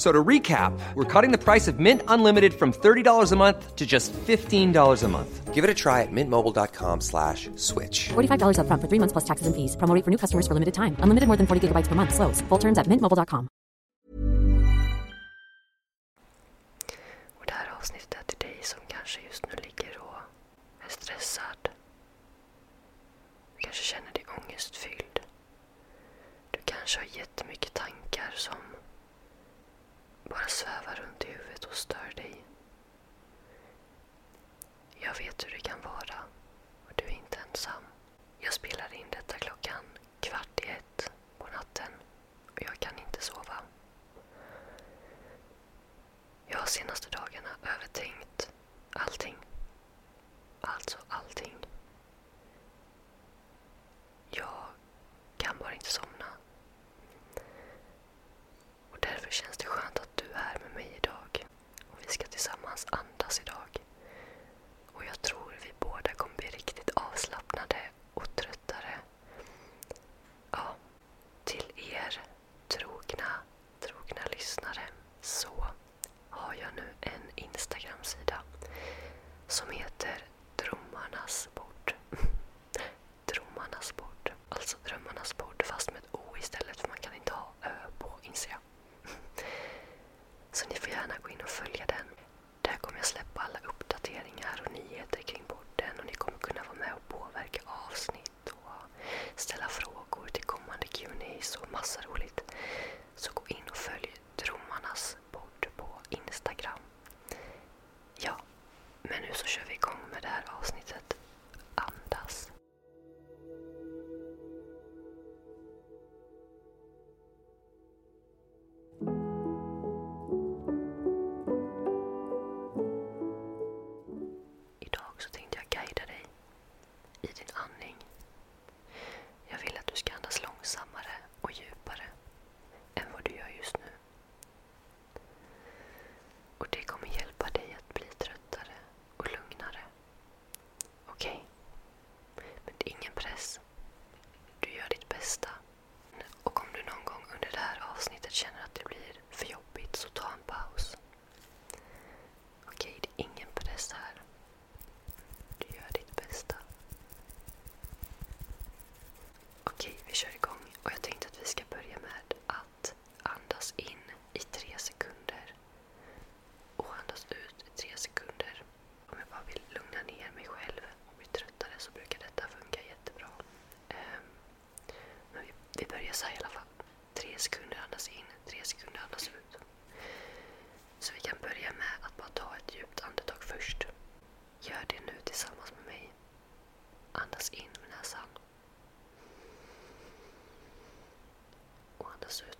F- So to recap, we're cutting the price of Mint Unlimited from $30 a month to just $15 a month. Give it a try at mintmobile.com slash switch. $45 upfront for three months plus taxes and fees. Promo for new customers for limited time. Unlimited more than 40 gigabytes per month. Slows. Full terms at mintmobile.com. Och det här avsnittet är till dig som kanske just nu ligger och är stressad. Du kanske känner dig ångestfylld. Du kanske har jättemycket tankar som bara svävar runt i huvudet och stör dig. Jag vet hur det kan vara och du är inte ensam. Jag spelar in называют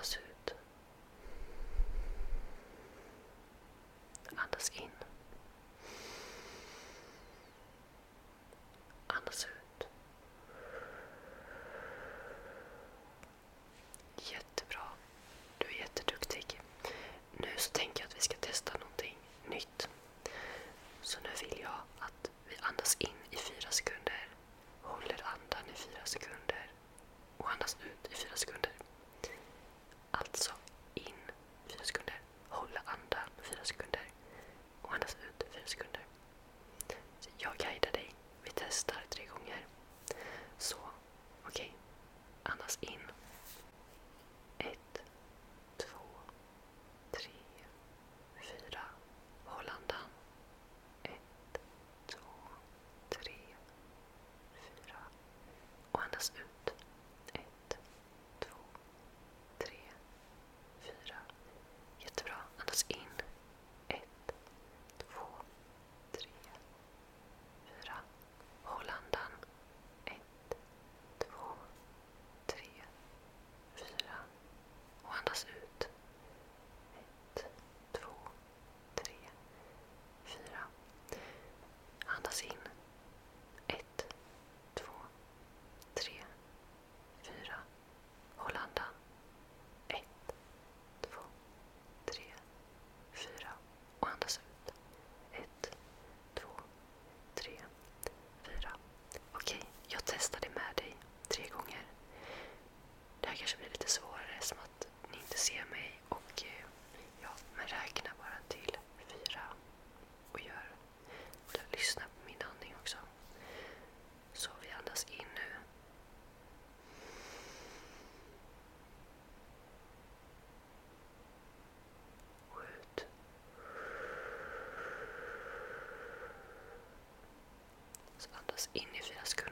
su in i fyra sekunder.